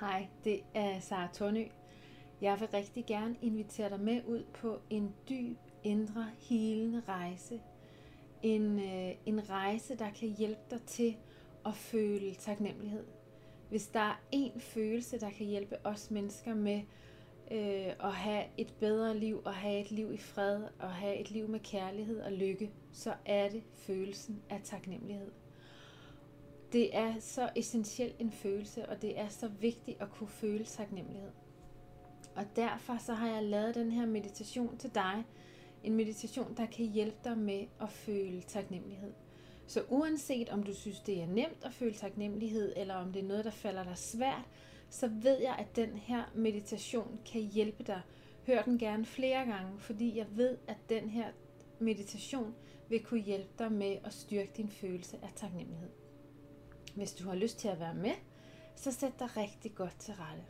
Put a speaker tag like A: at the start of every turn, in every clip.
A: Hej, det er Sara Tornø. Jeg vil rigtig gerne invitere dig med ud på en dyb, indre, helende rejse. En, øh, en rejse, der kan hjælpe dig til at føle taknemmelighed. Hvis der er en følelse, der kan hjælpe os mennesker med øh, at have et bedre liv, og have et liv i fred, og have et liv med kærlighed og lykke, så er det følelsen af taknemmelighed. Det er så essentiel en følelse, og det er så vigtigt at kunne føle taknemmelighed. Og derfor så har jeg lavet den her meditation til dig. En meditation, der kan hjælpe dig med at føle taknemmelighed. Så uanset om du synes, det er nemt at føle taknemmelighed, eller om det er noget, der falder dig svært, så ved jeg, at den her meditation kan hjælpe dig. Hør den gerne flere gange, fordi jeg ved, at den her meditation vil kunne hjælpe dig med at styrke din følelse af taknemmelighed. Hvis du har lyst til at være med, så sæt dig rigtig godt til rette.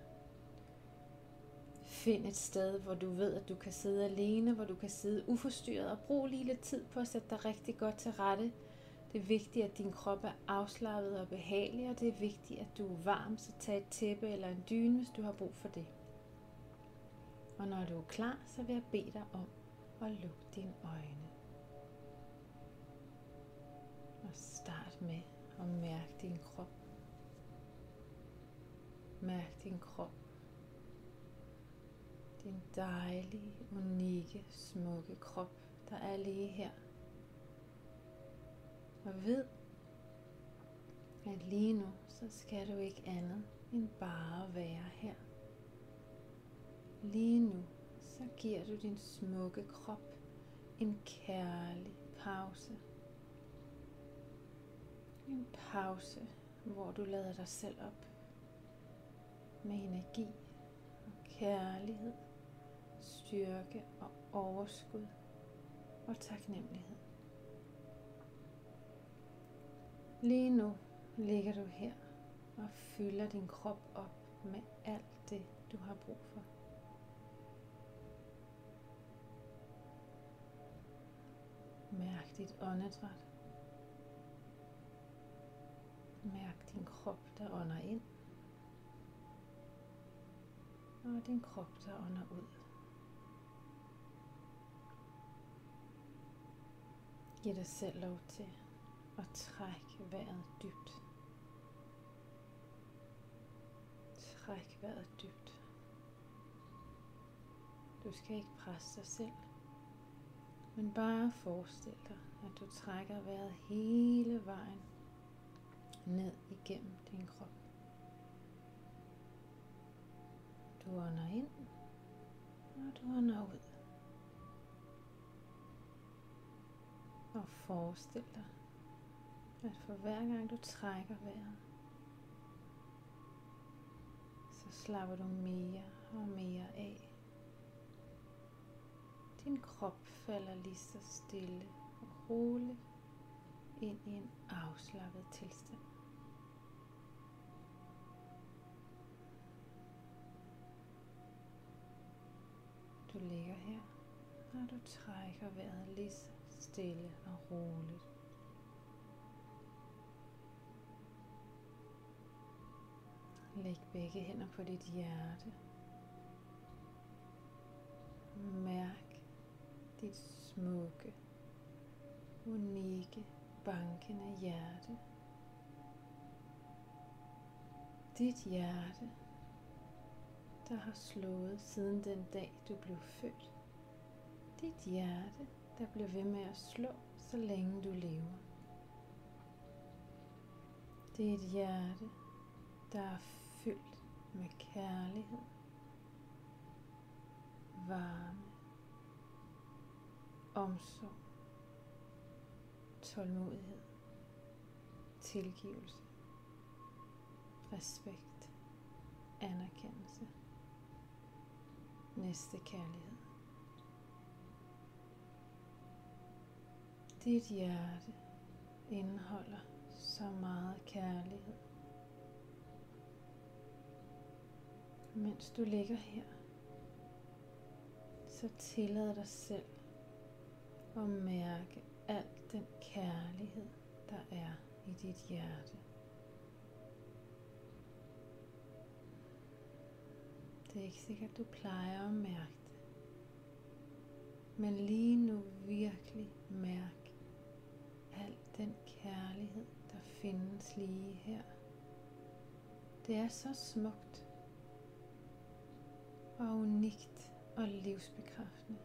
A: Find et sted, hvor du ved, at du kan sidde alene, hvor du kan sidde uforstyrret og brug lige lidt tid på at sætte dig rigtig godt til rette. Det er vigtigt, at din krop er afslappet og behagelig, og det er vigtigt, at du er varm, så tag et tæppe eller en dyne, hvis du har brug for det. Og når du er klar, så vil jeg bede dig om at lukke dine øjne. Og start med Mærk din krop. Mærk din krop. Din dejlige, unikke, smukke krop, der er lige her. Og ved, at lige nu, så skal du ikke andet end bare være her. Lige nu, så giver du din smukke krop en kærlig pause. En pause, hvor du lader dig selv op med energi og kærlighed, styrke og overskud og taknemmelighed. Lige nu ligger du her og fylder din krop op med alt det, du har brug for. Mærk dit åndedræt. Mærk din krop, der ånder ind. Og din krop, der ånder ud. Giv dig selv lov til at trække vejret dybt. Træk vejret dybt. Du skal ikke presse dig selv, men bare forestil dig, at du trækker vejret hele vejen ned igennem din krop. Du ånder ind, og du ånder ud. Og forestil dig, at for hver gang du trækker vejret, så slapper du mere og mere af. Din krop falder lige så stille og roligt ind i en afslappet tilstand. Du ligger her, og du trækker vejret lige så stille og roligt. Læg begge hænder på dit hjerte. Mærk dit smukke, unikke, bankende hjerte. Dit hjerte, der har slået siden den dag, du blev født. Dit hjerte, der bliver ved med at slå, så længe du lever. Det er et hjerte, der er fyldt med kærlighed, varme, omsorg, tålmodighed, tilgivelse, respekt, anerkendelse, næste kærlighed. Dit hjerte indeholder så meget kærlighed. Mens du ligger her, så tillad dig selv at mærke al den kærlighed, der er i dit hjerte. Det er ikke sikkert, du plejer at mærke det. Men lige nu virkelig mærk al den kærlighed, der findes lige her. Det er så smukt og unikt og livsbekræftende,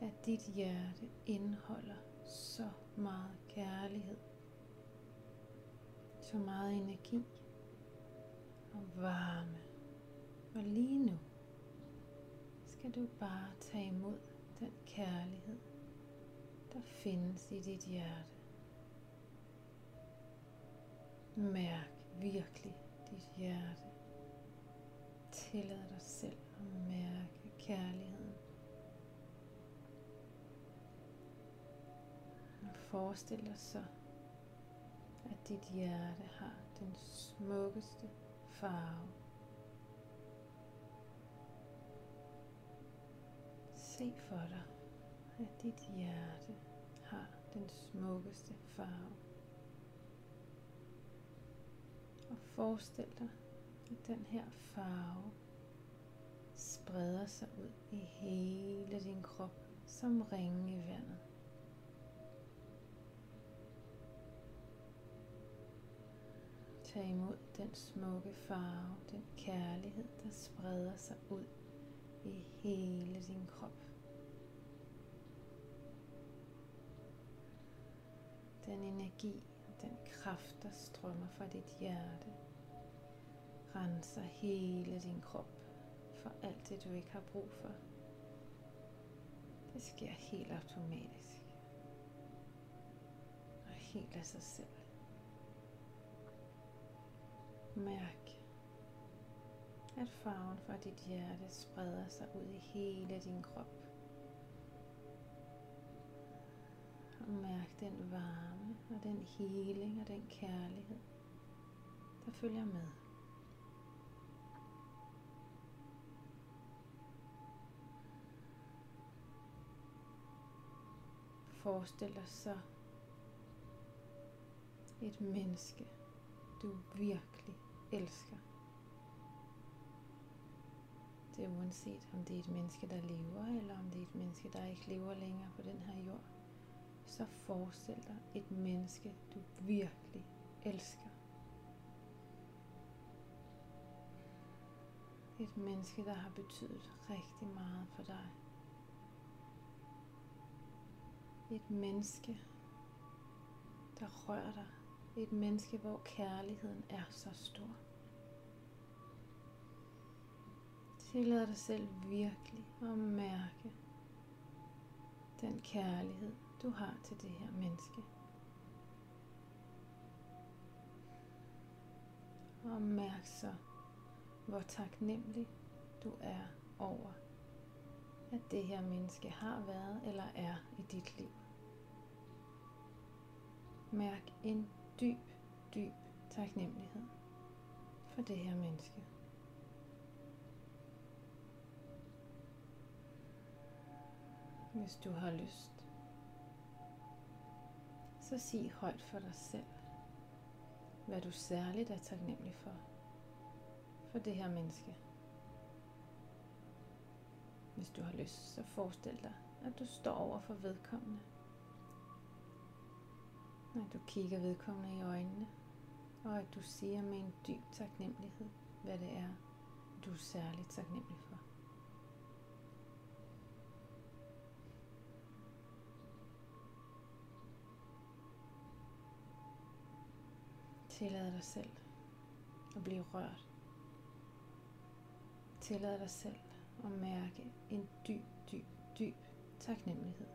A: at dit hjerte indeholder så meget kærlighed, så meget energi og varme. Og lige nu skal du bare tage imod den kærlighed, der findes i dit hjerte. Mærk virkelig dit hjerte. Tillad dig selv at mærke kærligheden. Og forestil dig så, at dit hjerte har den smukkeste farve. Se for dig, at dit hjerte har den smukkeste farve. Og forestil dig, at den her farve spreder sig ud i hele din krop som ringe i vandet. Tag imod den smukke farve, den kærlighed, der spreder sig ud i hele din krop. Den energi og den kraft, der strømmer fra dit hjerte, renser hele din krop for alt det, du ikke har brug for. Det sker helt automatisk og helt af sig selv. Mærk, at farven fra dit hjerte spreder sig ud i hele din krop. Og mærk den varme og den heling og den kærlighed, der følger med. Forestil dig så et menneske, du virkelig elsker. Det er uanset om det er et menneske, der lever, eller om det er et menneske, der ikke lever længere på den her jord. Så forestil dig et menneske, du virkelig elsker. Et menneske, der har betydet rigtig meget for dig. Et menneske, der rører dig. Et menneske, hvor kærligheden er så stor. Tillad dig selv virkelig at mærke den kærlighed, du har til det her menneske. Og mærk så, hvor taknemmelig du er over, at det her menneske har været eller er i dit liv. Mærk en dyb, dyb taknemmelighed for det her menneske. Hvis du har lyst, så sig højt for dig selv, hvad du særligt er taknemmelig for, for det her menneske. Hvis du har lyst, så forestil dig, at du står over for vedkommende. Når du kigger vedkommende i øjnene, og at du siger med en dyb taknemmelighed, hvad det er, du er særligt taknemmelig for. Tillad dig selv at blive rørt. Tillad dig selv at mærke en dyb, dyb, dyb taknemmelighed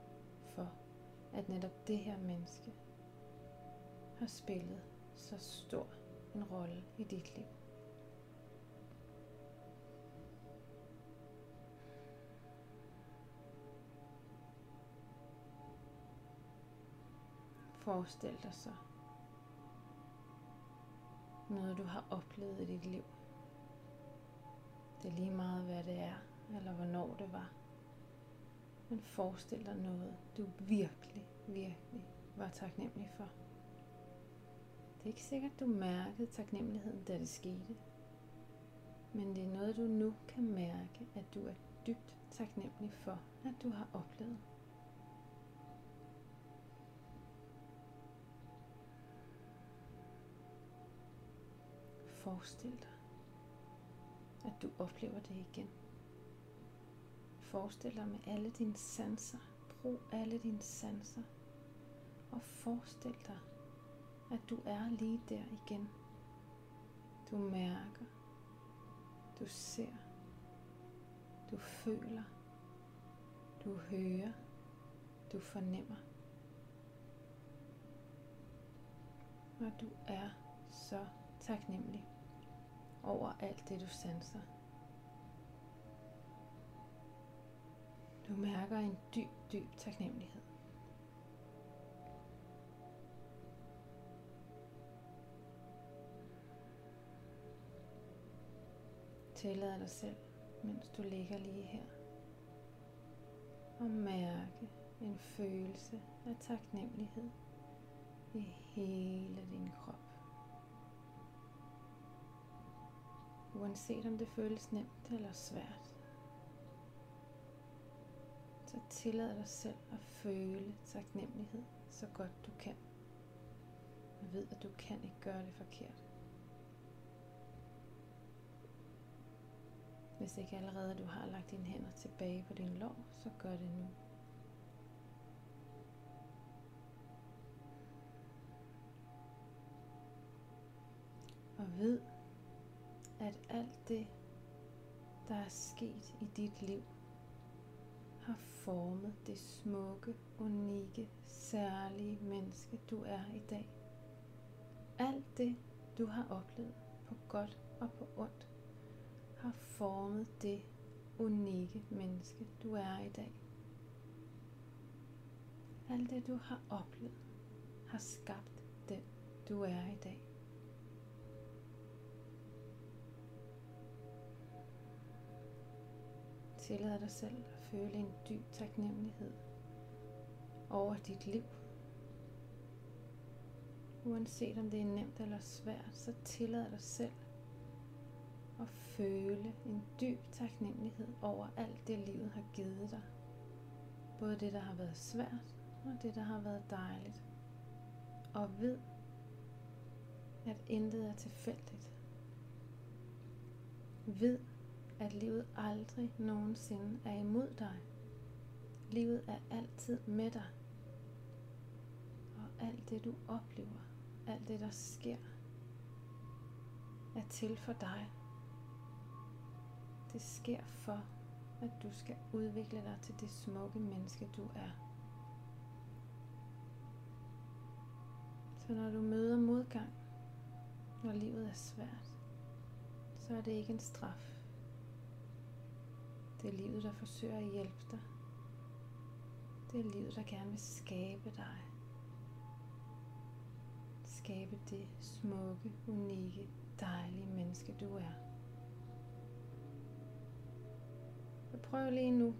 A: for, at netop det her menneske har spillet så stor en rolle i dit liv. Forestil dig så noget, du har oplevet i dit liv. Det er lige meget, hvad det er, eller hvornår det var. Men forestil dig noget, du virkelig, virkelig var taknemmelig for. Det er ikke sikkert, du mærkede taknemmeligheden, da det skete. Men det er noget, du nu kan mærke, at du er dybt taknemmelig for, at du har oplevet. Forestil dig, at du oplever det igen. Forestil dig med alle dine sanser. Brug alle dine sanser. Og forestil dig, at du er lige der igen. Du mærker, du ser, du føler, du hører, du fornemmer. Og du er så taknemmelig over alt det, du sanser. Du mærker en dyb, dyb taknemmelighed. Tillad dig selv, mens du ligger lige her, og mærke en følelse af taknemmelighed i hele din krop. Uanset om det føles nemt eller svært, så tillad dig selv at føle taknemmelighed så godt du kan. Og ved, at du kan ikke gøre det forkert. Hvis ikke allerede du har lagt dine hænder tilbage på din lår, så gør det nu. Og ved, at alt det, der er sket i dit liv, har formet det smukke, unikke, særlige menneske, du er i dag. Alt det, du har oplevet på godt og på ondt, har formet det unikke menneske, du er i dag. Alt det, du har oplevet, har skabt den, du er i dag. Tillad dig selv at føle en dyb taknemmelighed over dit liv. Uanset om det er nemt eller svært, så tillad dig selv at føle en dyb taknemmelighed over alt det livet har givet dig. Både det, der har været svært, og det, der har været dejligt. Og ved, at intet er tilfældigt. Ved, at livet aldrig nogensinde er imod dig. Livet er altid med dig. Og alt det du oplever, alt det der sker, er til for dig. Det sker for, at du skal udvikle dig til det smukke menneske du er. Så når du møder modgang, når livet er svært, så er det ikke en straf. Det er livet, der forsøger at hjælpe dig. Det er livet, der gerne vil skabe dig. Skabe det smukke, unikke, dejlige menneske, du er. Og prøv lige nu,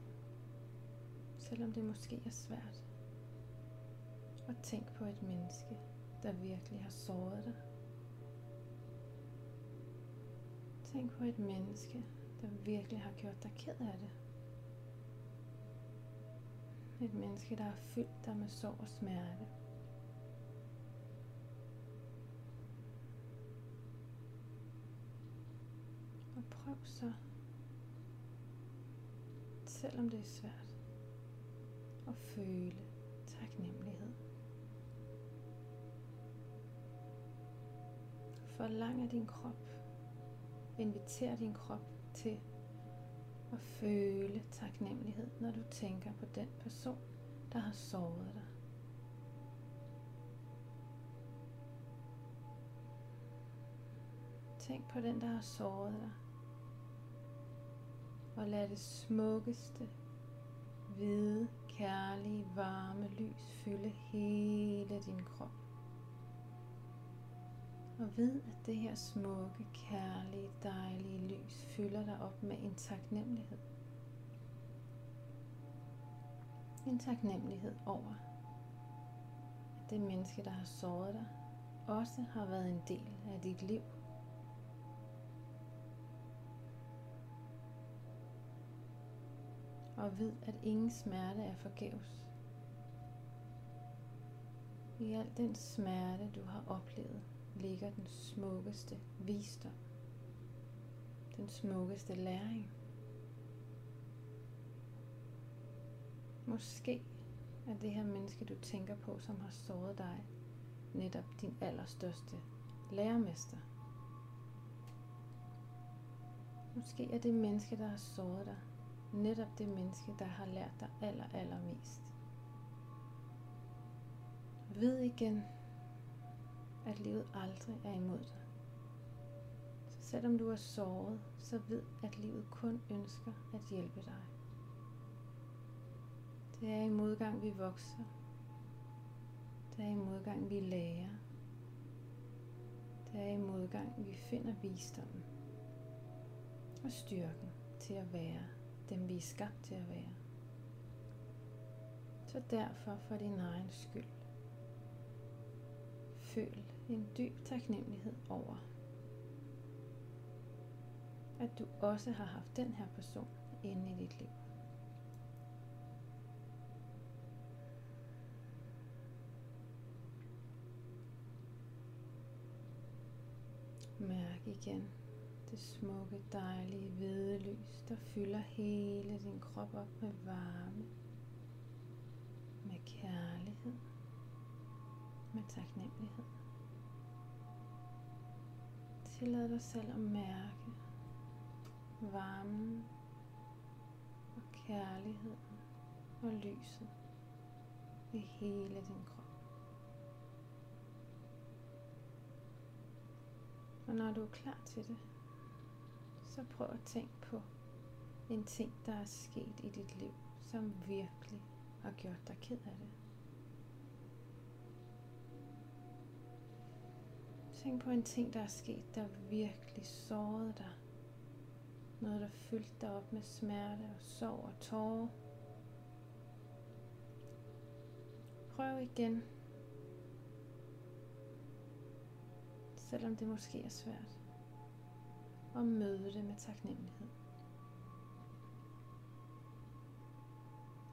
A: selvom det måske er svært, at tænk på et menneske, der virkelig har såret dig. Tænk på et menneske, der virkelig har gjort dig ked af det. Et menneske, der har fyldt dig med sorg og smerte. Og prøv så, selvom det er svært, at føle taknemmelighed. Forlang af din krop. Inviter din krop til at føle taknemmelighed, når du tænker på den person, der har såret dig. Tænk på den, der har såret dig. Og lad det smukkeste, hvide, kærlige, varme lys fylde hele din krop. Og ved, at det her smukke, kærlige, dejlige lys fylder dig op med en taknemmelighed. En taknemmelighed over, at det menneske, der har såret dig, også har været en del af dit liv. Og ved, at ingen smerte er forgæves. I al den smerte, du har oplevet, ligger den smukkeste visdom. Den smukkeste læring. Måske er det her menneske, du tænker på, som har såret dig, netop din allerstørste lærermester. Måske er det menneske, der har såret dig, netop det menneske, der har lært dig aller, allermest. Ved igen, at livet aldrig er imod dig. Så selvom du er såret, så ved, at livet kun ønsker at hjælpe dig. Det er i modgang, vi vokser. Det er i modgang, vi lærer. Det er i modgang, vi finder visdommen og styrken til at være dem, vi er skabt til at være. Så derfor for din egen skyld, føl en dyb taknemmelighed over, at du også har haft den her person inde i dit liv. Mærk igen det smukke, dejlige hvide lys, der fylder hele din krop op med varme, med kærlighed, med taknemmelighed. Tillad dig selv at mærke varmen og kærligheden og lyset i hele din krop. Og når du er klar til det, så prøv at tænke på en ting, der er sket i dit liv, som virkelig har gjort dig ked af det. Tænk på en ting, der er sket, der virkelig sårede dig. Noget, der fyldte dig op med smerte og sorg og tårer. Prøv igen. Selvom det måske er svært og møde det med taknemmelighed.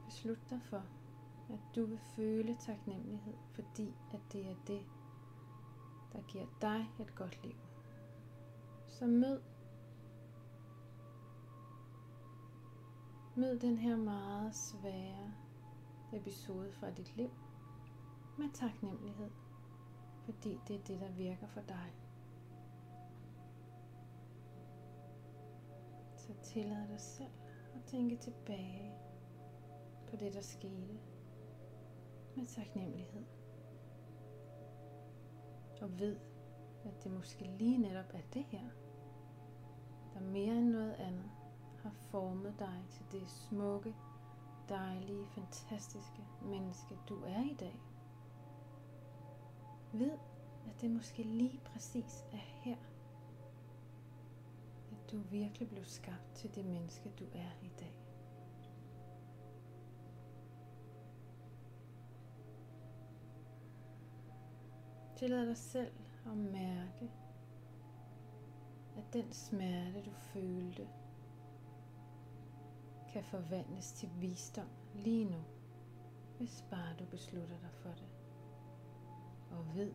A: Beslut dig for, at du vil føle taknemmelighed, fordi at det er det, der giver dig et godt liv. Så mød Mød den her meget svære episode fra dit liv med taknemmelighed, fordi det er det, der virker for dig. Så tillad dig selv at tænke tilbage på det, der skete med taknemmelighed. Og ved, at det måske lige netop er det her, der mere end noget andet har formet dig til det smukke, dejlige, fantastiske menneske, du er i dag. Ved, at det måske lige præcis er her, at du virkelig blev skabt til det menneske, du er i dag. Tillad dig selv at mærke, at den smerte, du følte, kan forvandles til visdom lige nu, hvis bare du beslutter dig for det. Og ved,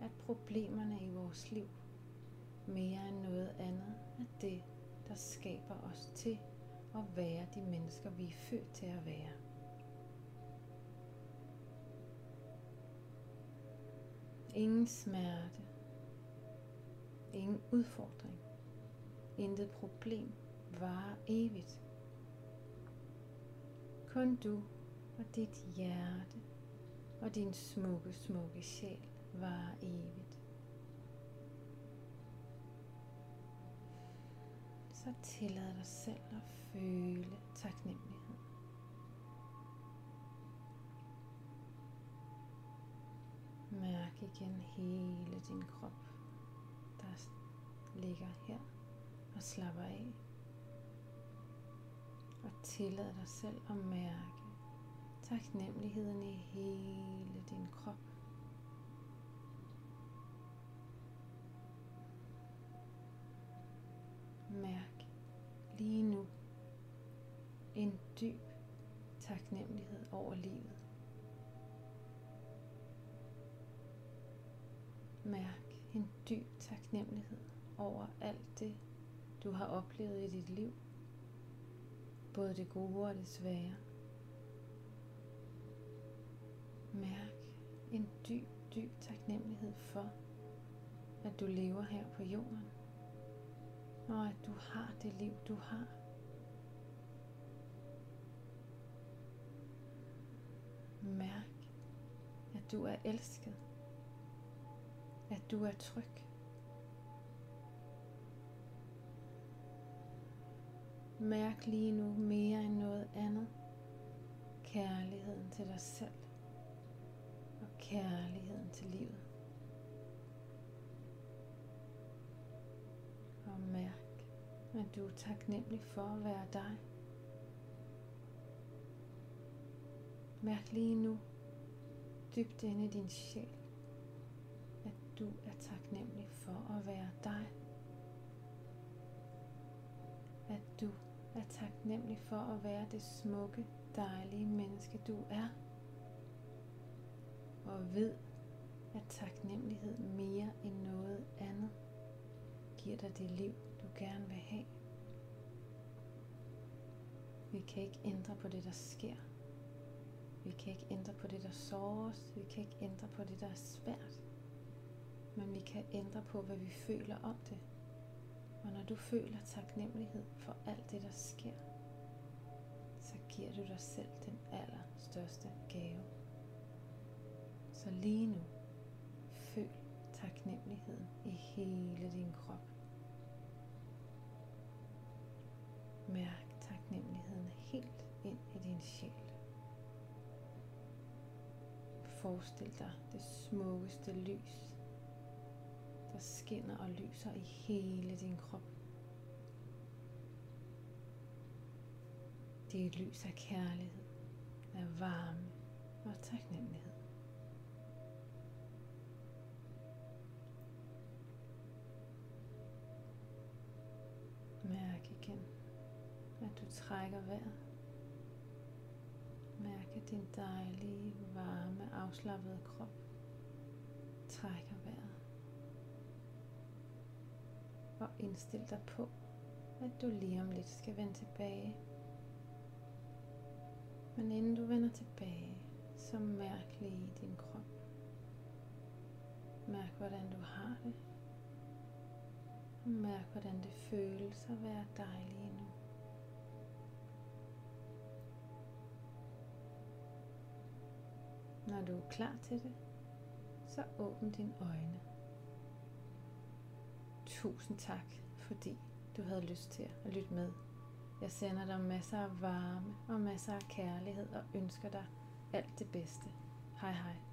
A: at problemerne i vores liv mere end noget andet er det, der skaber os til at være de mennesker, vi er født til at være. Ingen smerte, ingen udfordring, intet problem varer evigt. Kun du og dit hjerte og din smukke, smukke sjæl varer evigt. så tillad dig selv at føle taknemmelighed. Mærk igen hele din krop, der ligger her og slapper af. Og tillad dig selv at mærke taknemmeligheden i hele din krop. Mærk lige nu, en dyb taknemmelighed over livet. Taknemmelighed over alt det, du har oplevet i dit liv. Både det gode og det svære. Mærk en dyb, dyb taknemmelighed for, at du lever her på jorden. Og at du har det liv, du har. Mærk, at du er elsket. At du er tryg. Mærk lige nu mere end noget andet kærligheden til dig selv og kærligheden til livet. Og mærk, at du er taknemmelig for at være dig. Mærk lige nu, dybt inde i din sjæl, at du er taknemmelig for at være dig. Vær taknemmelig for at være det smukke, dejlige menneske, du er. Og ved, at taknemmelighed mere end noget andet giver dig det liv, du gerne vil have. Vi kan ikke ændre på det, der sker. Vi kan ikke ændre på det, der sårer os. Vi kan ikke ændre på det, der er svært. Men vi kan ændre på, hvad vi føler om det. Og når du føler taknemmelighed for alt det, der sker, så giver du dig selv den allerstørste gave. Så lige nu, føl taknemmeligheden i hele din krop. Mærk taknemmeligheden helt ind i din sjæl. Forestil dig det smukkeste lys, skinner og lyser i hele din krop. Det er et lys af kærlighed, af varme og taknemmelighed. Mærk igen, at du trækker vejret. Mærk, at din dejlige, varme, afslappede krop trækker Og indstil dig på, at du lige om lidt skal vende tilbage. Men inden du vender tilbage, så mærk lige din krop. Mærk, hvordan du har det. Og mærk, hvordan det føles at være dig lige nu. Når du er klar til det, så åbn dine øjne. Tusind tak, fordi du havde lyst til at lytte med. Jeg sender dig masser af varme og masser af kærlighed og ønsker dig alt det bedste. Hej hej.